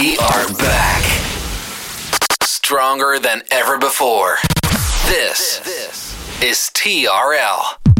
We are back. Stronger than ever before. This is TRL.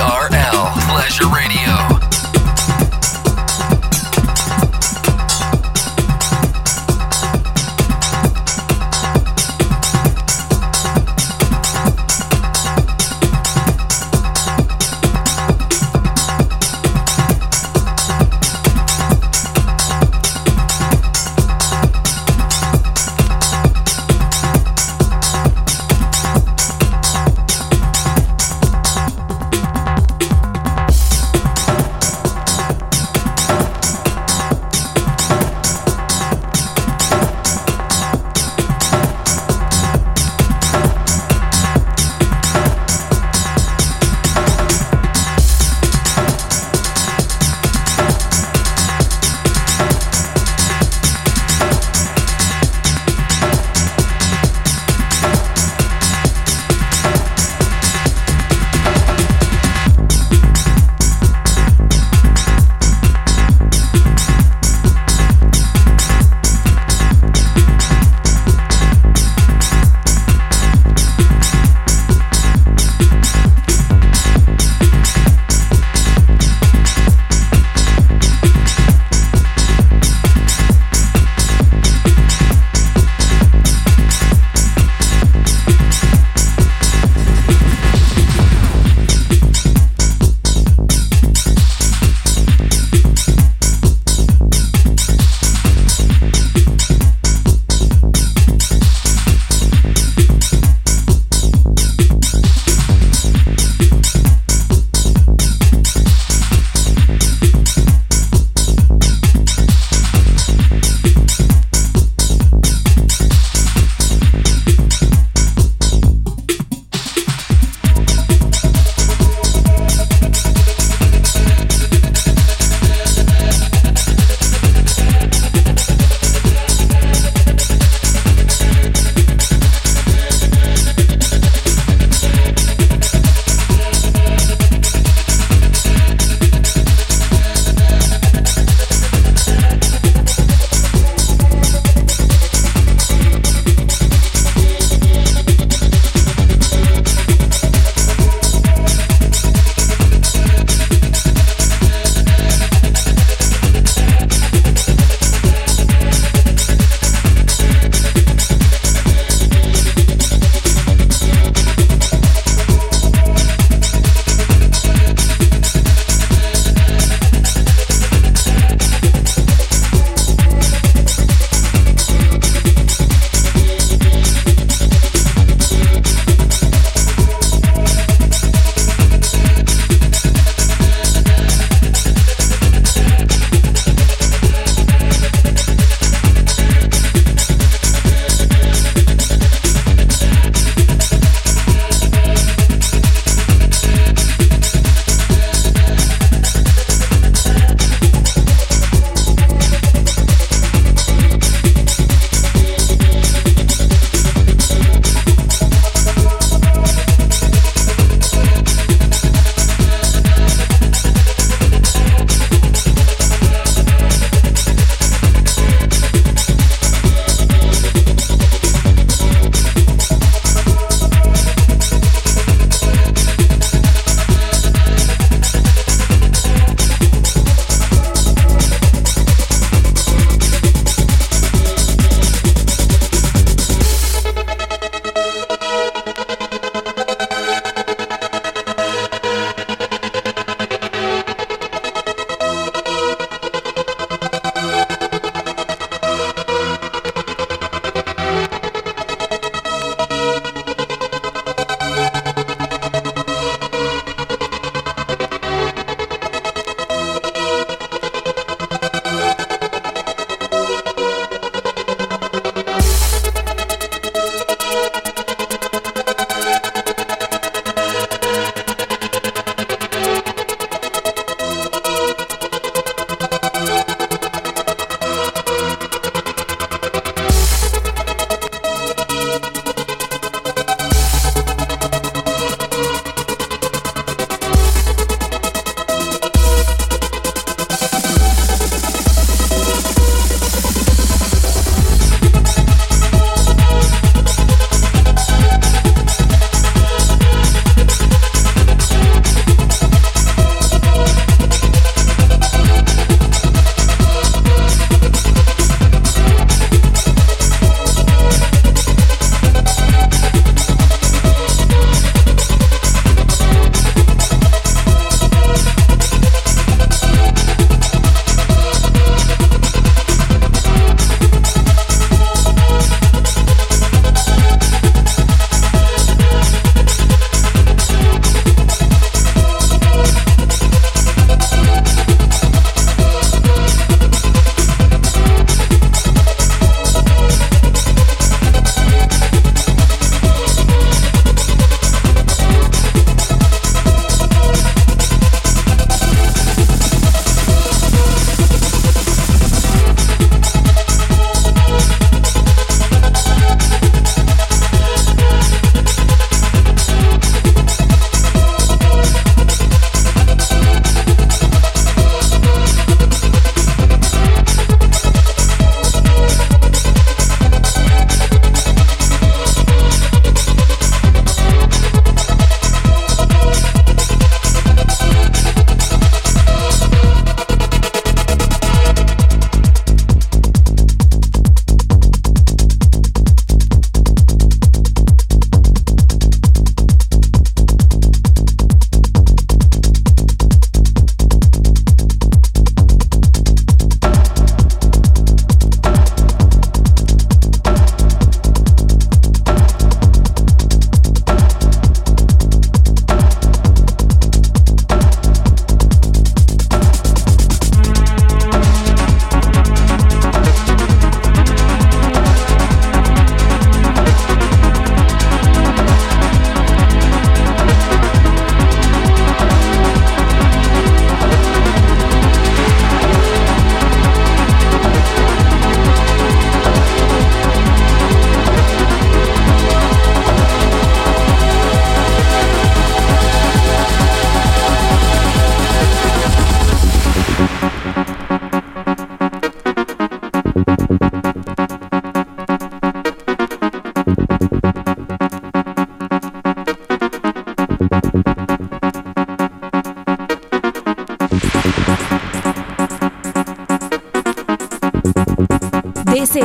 TRL Pleasure Radio.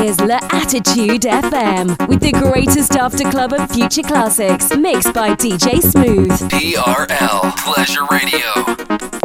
Is La Attitude FM with the greatest after club and future classics mixed by DJ Smooth. TRL Pleasure Radio.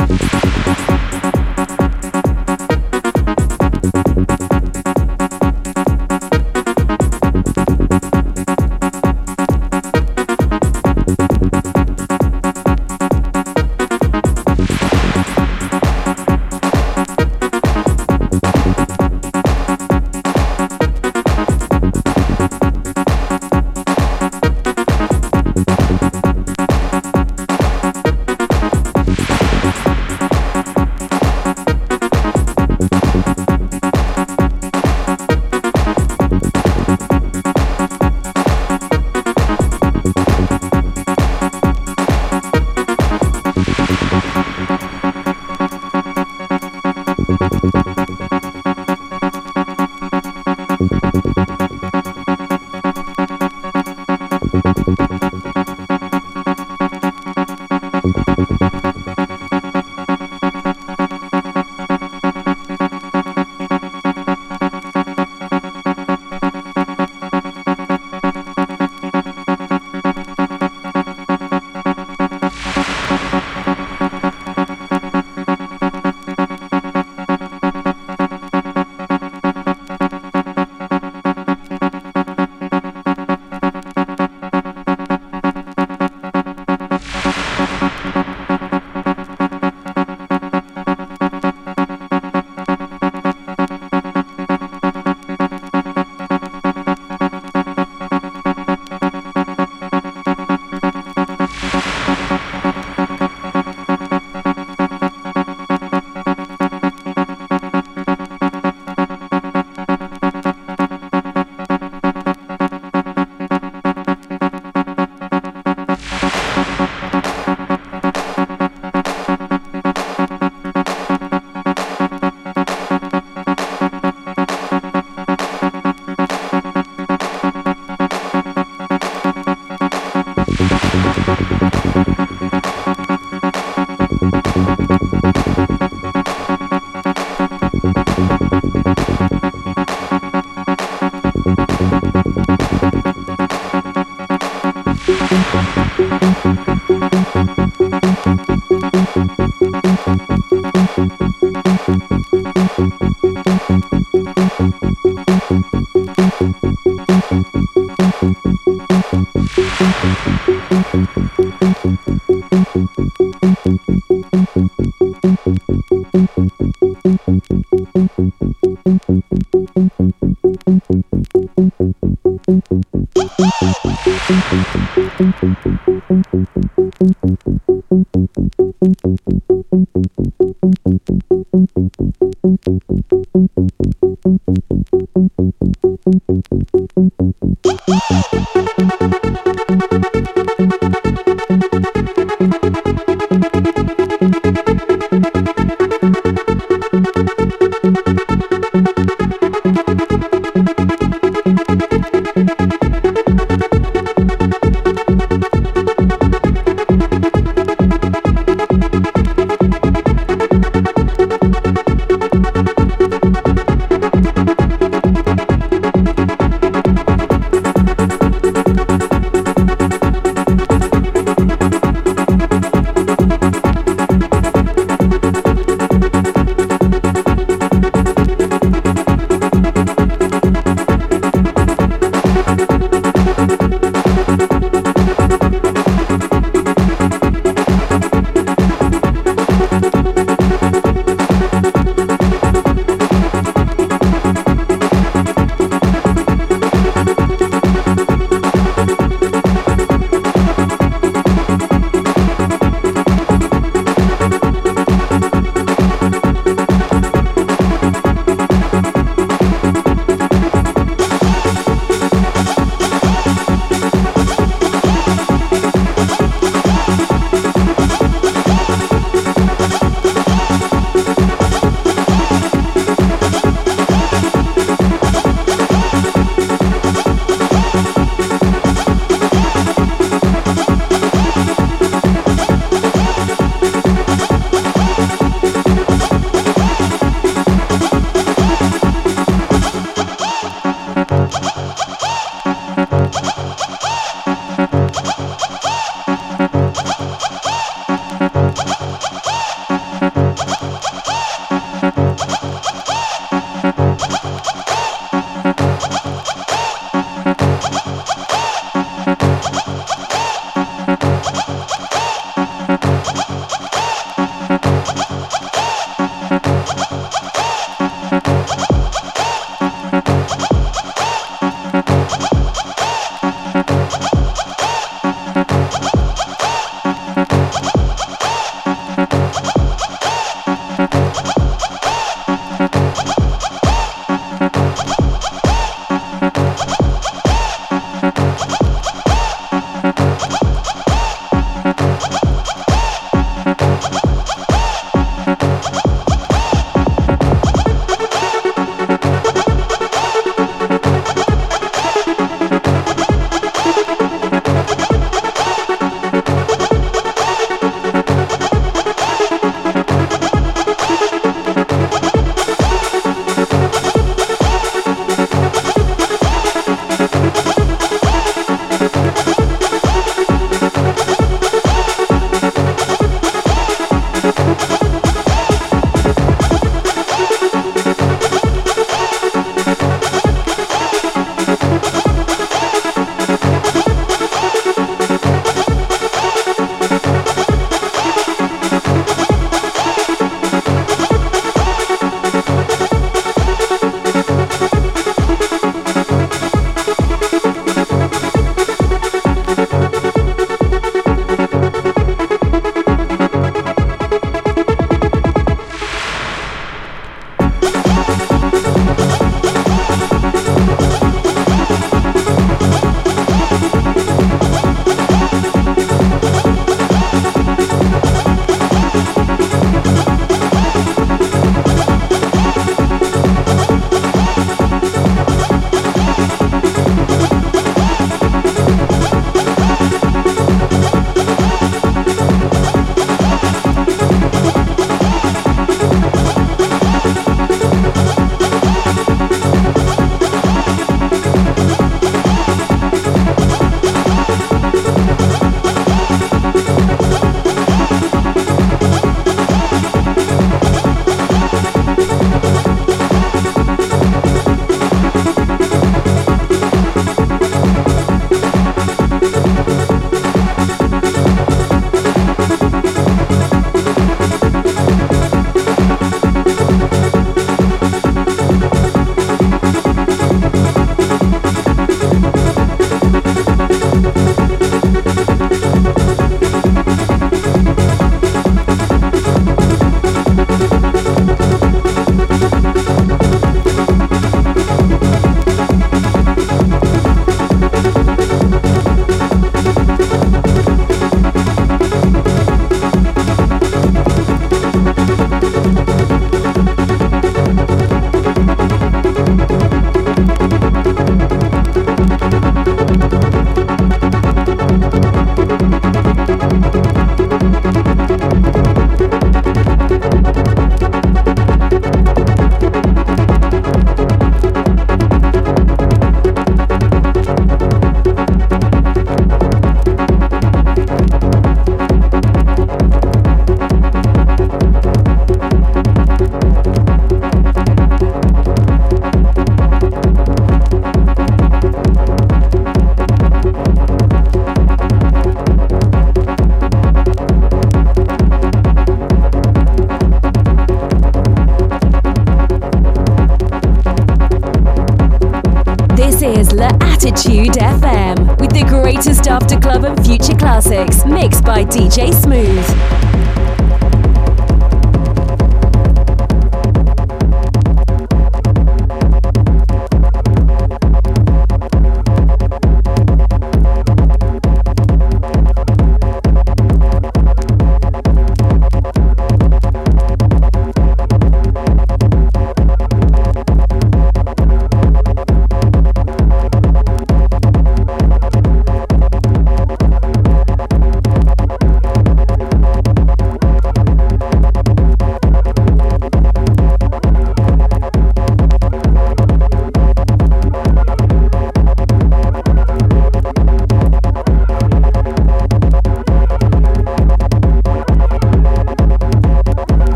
DJ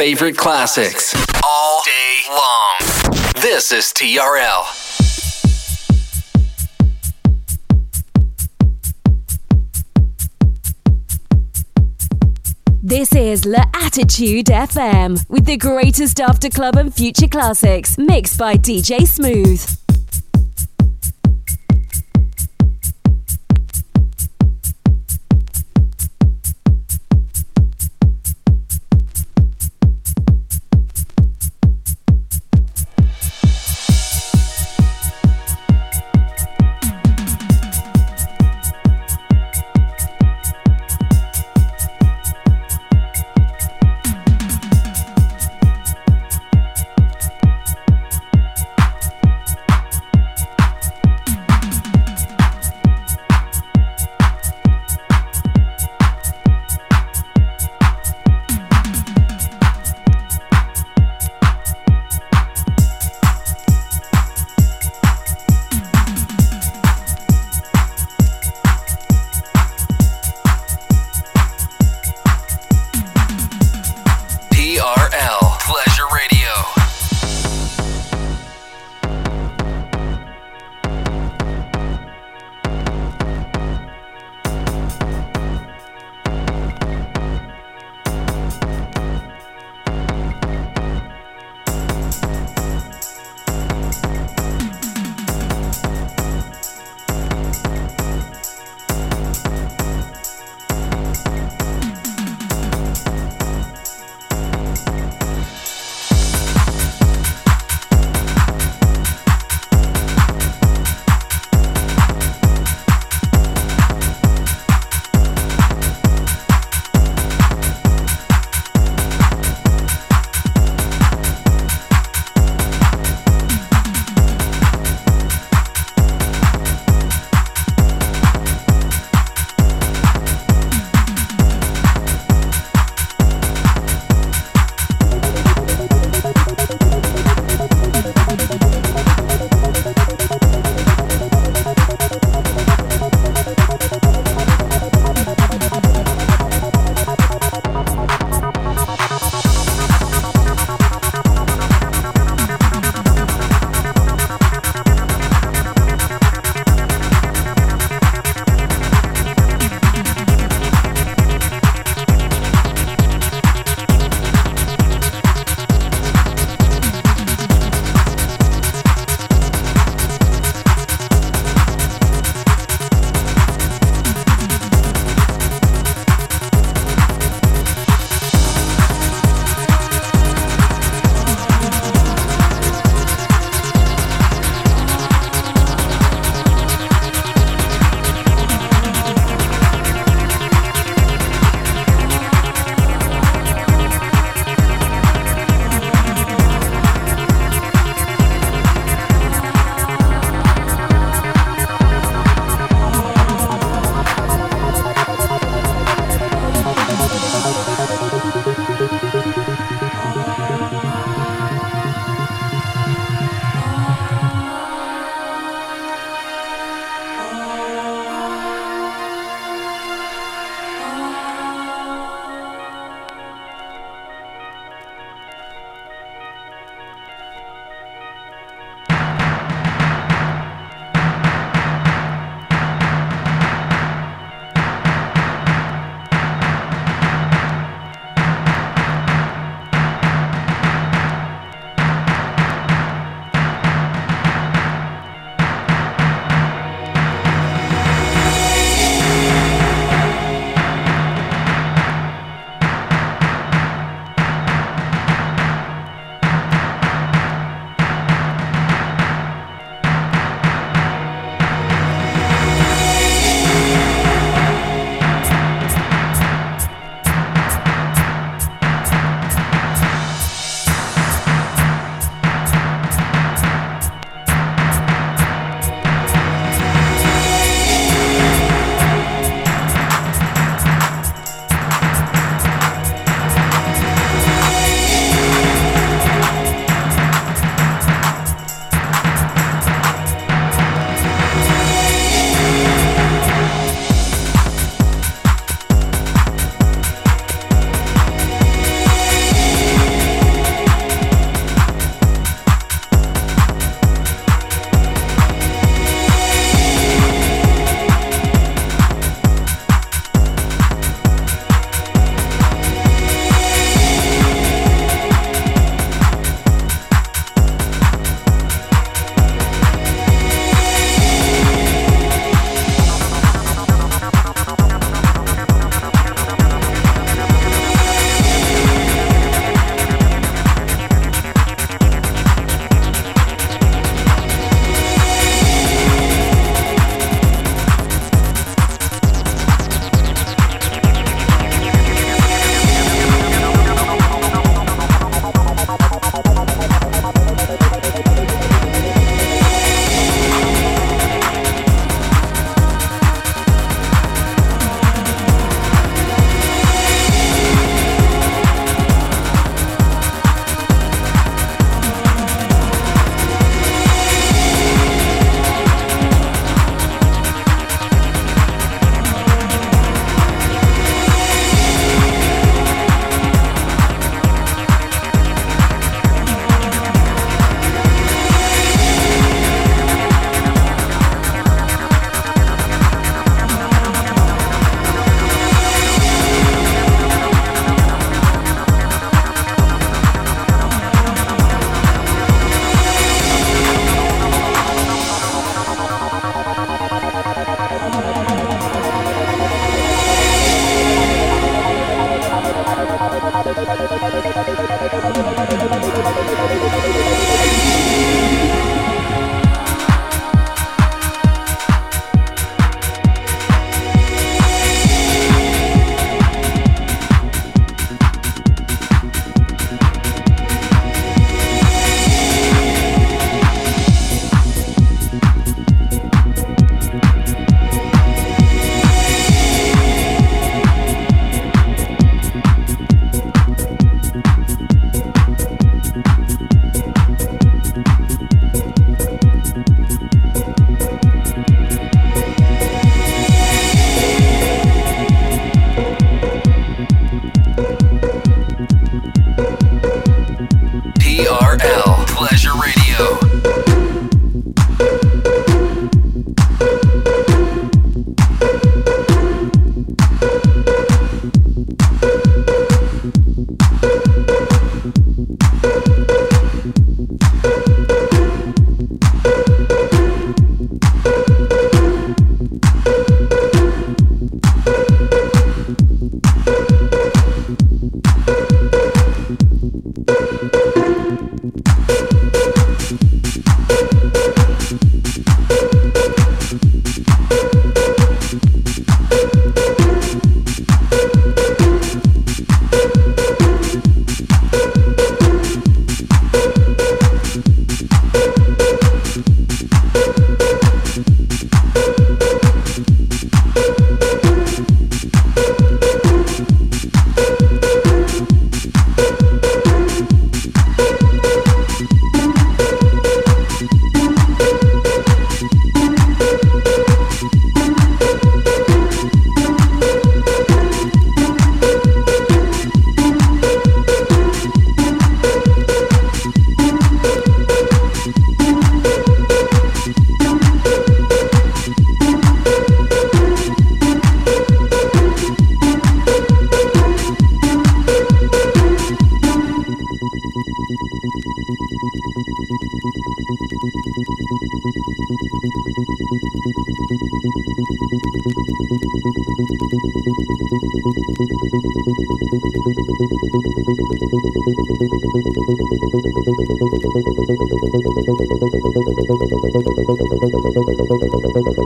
Favorite classics all day long. This is TRL. This is La Attitude FM with the greatest after club and future classics mixed by DJ Smooth.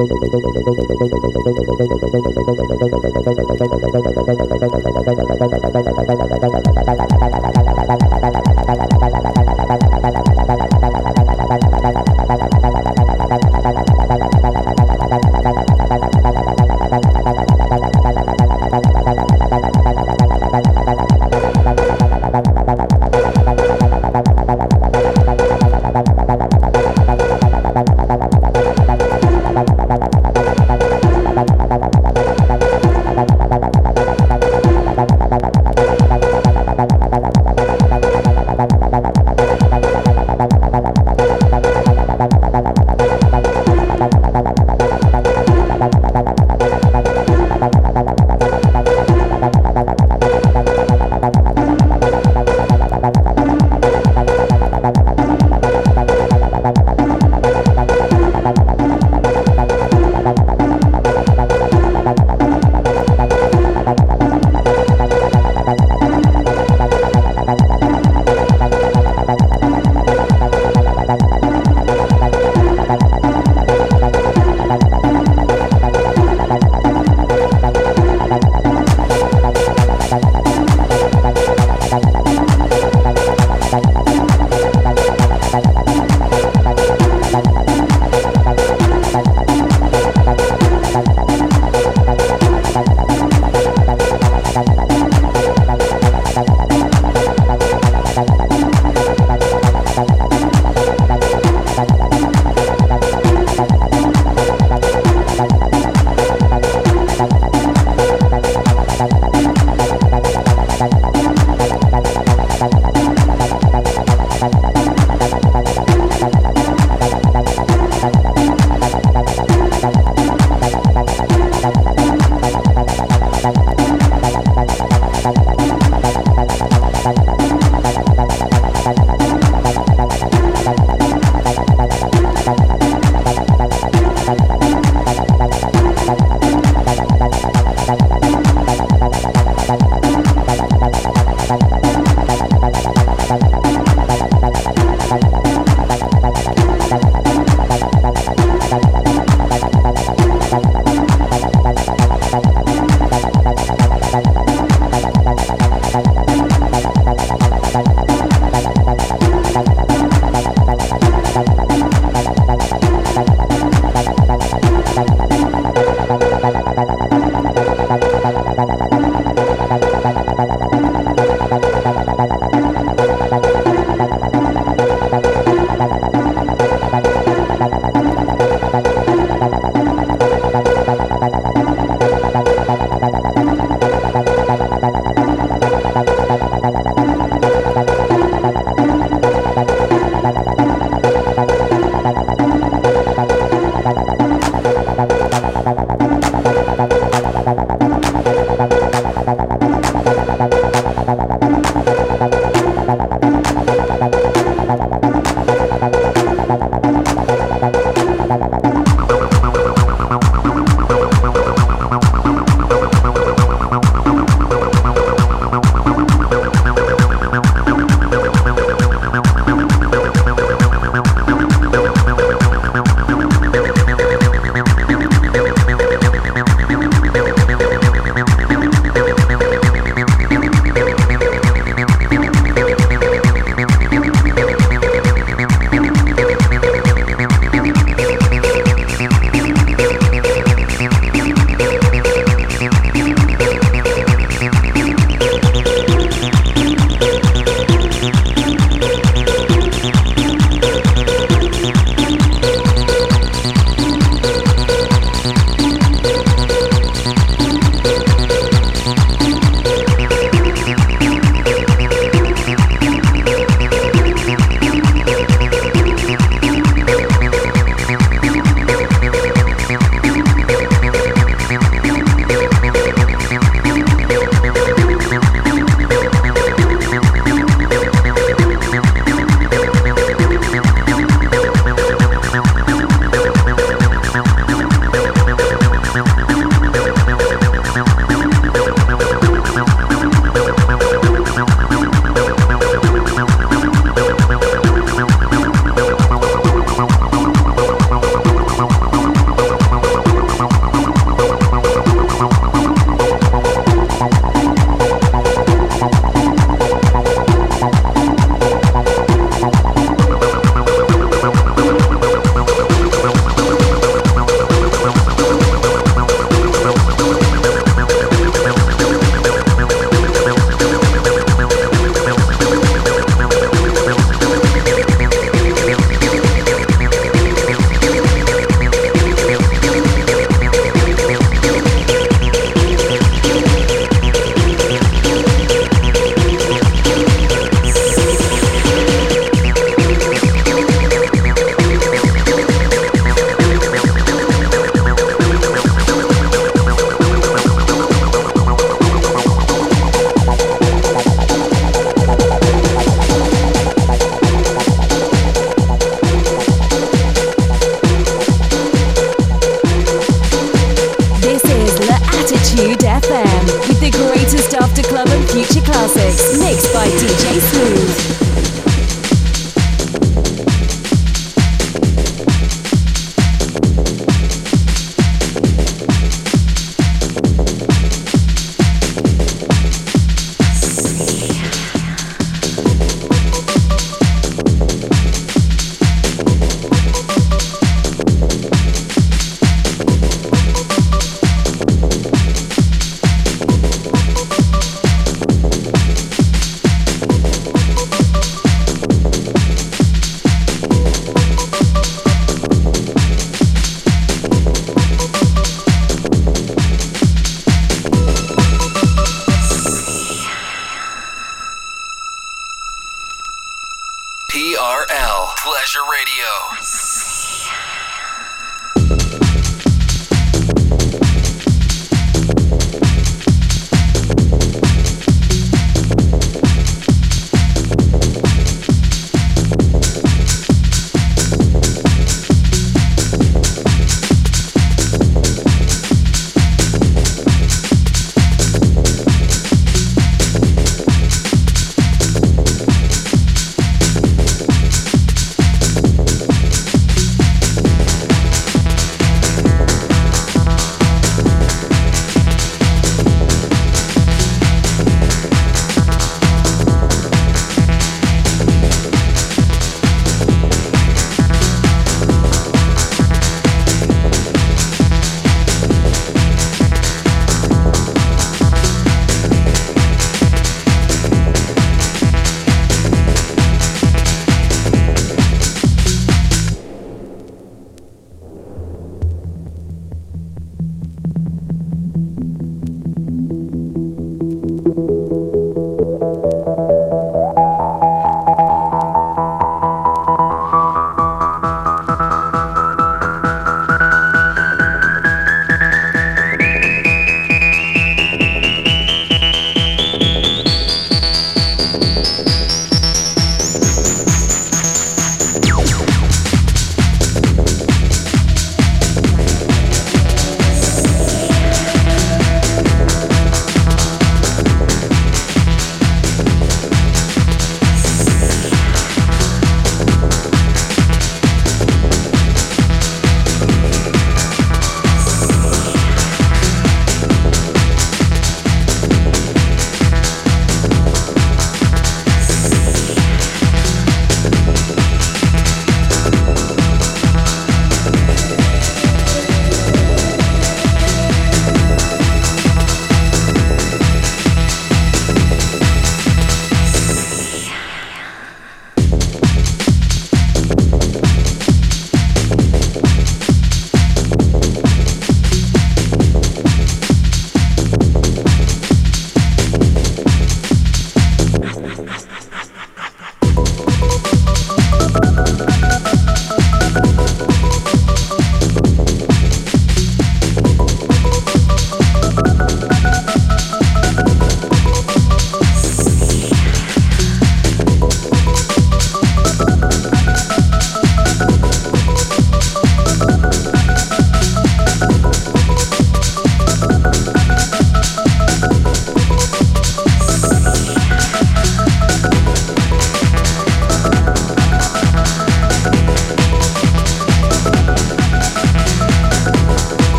Thank you. la la la la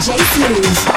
J. Smooth.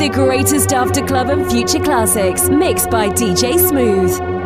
The greatest after club and future classics mixed by DJ Smooth.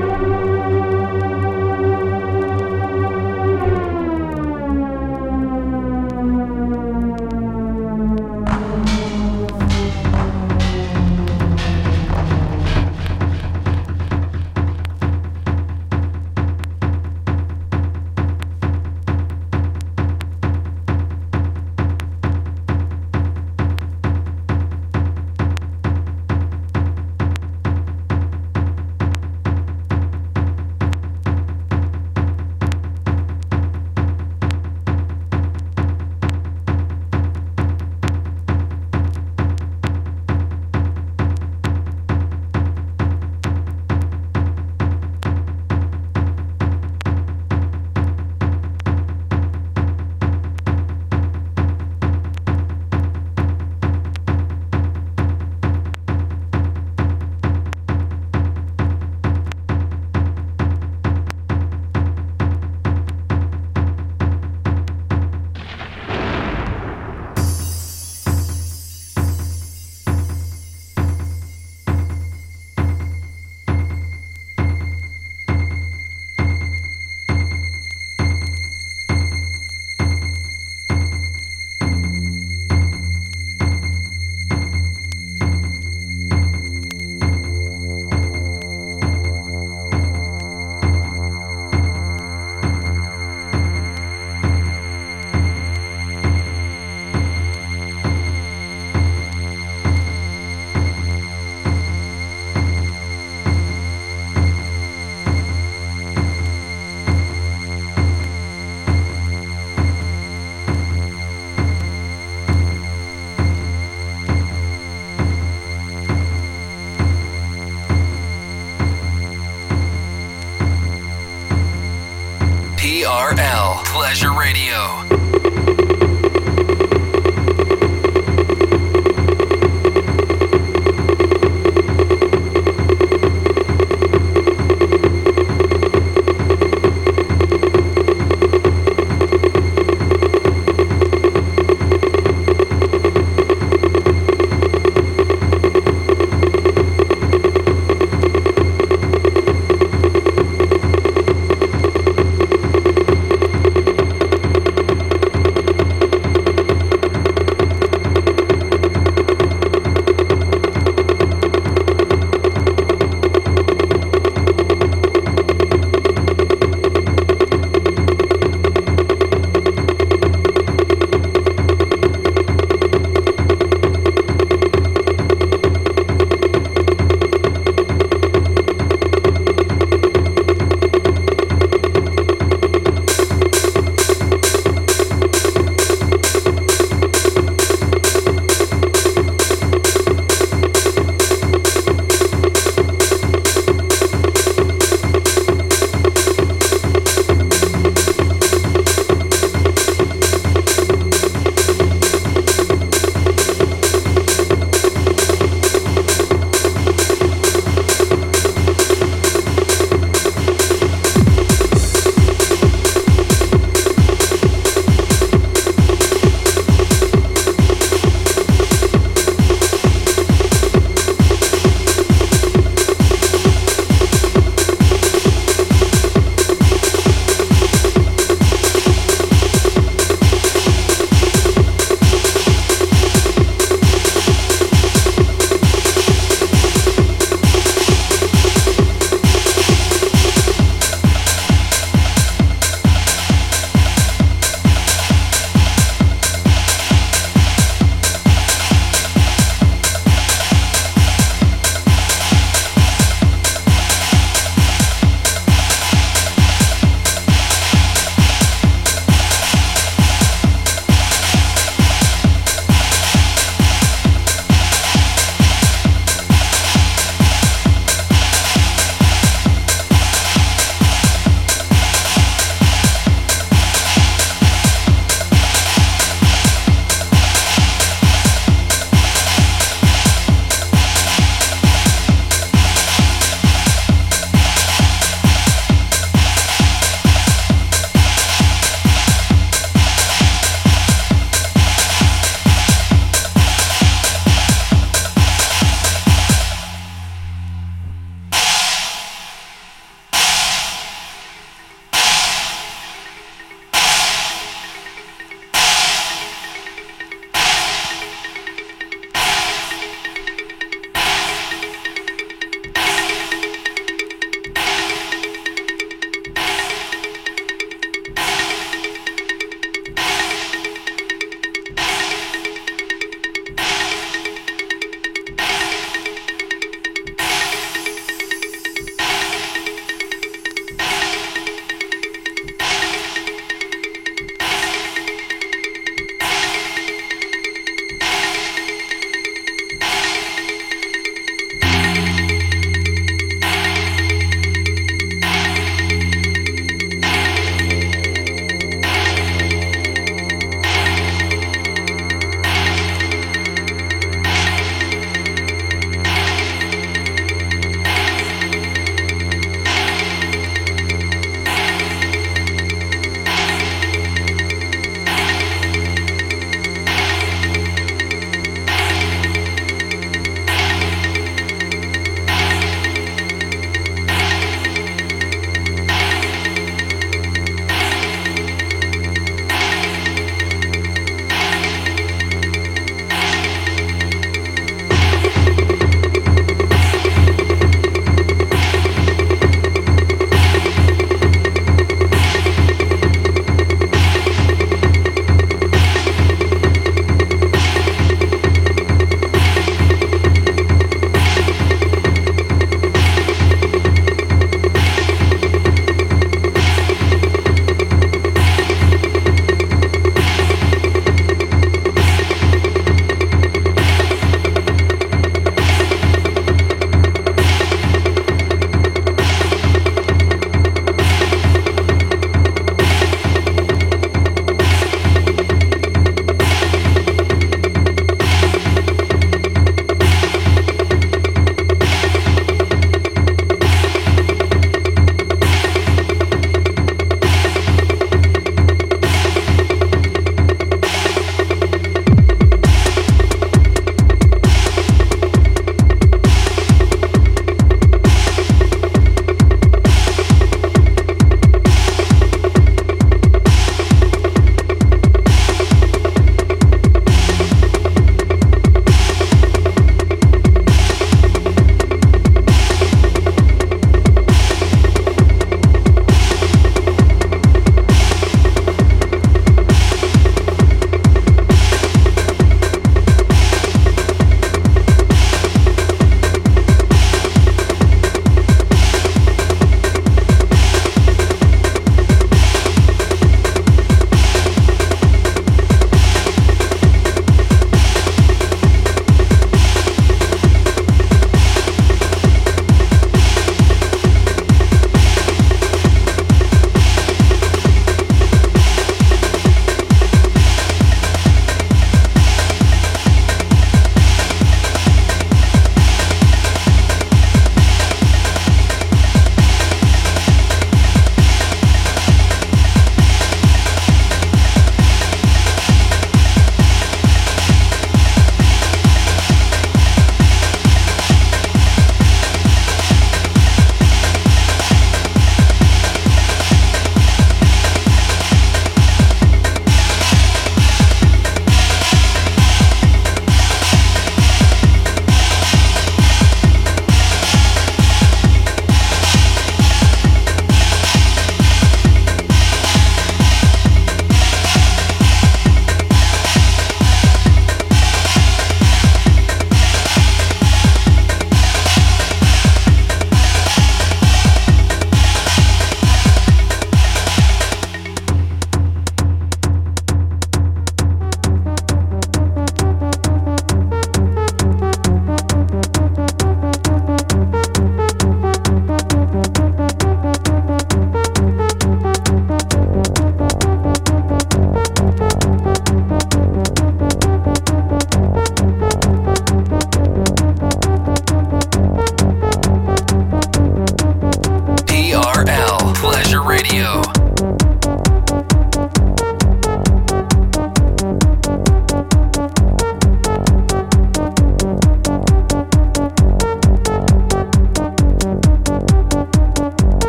Pleasure Radio.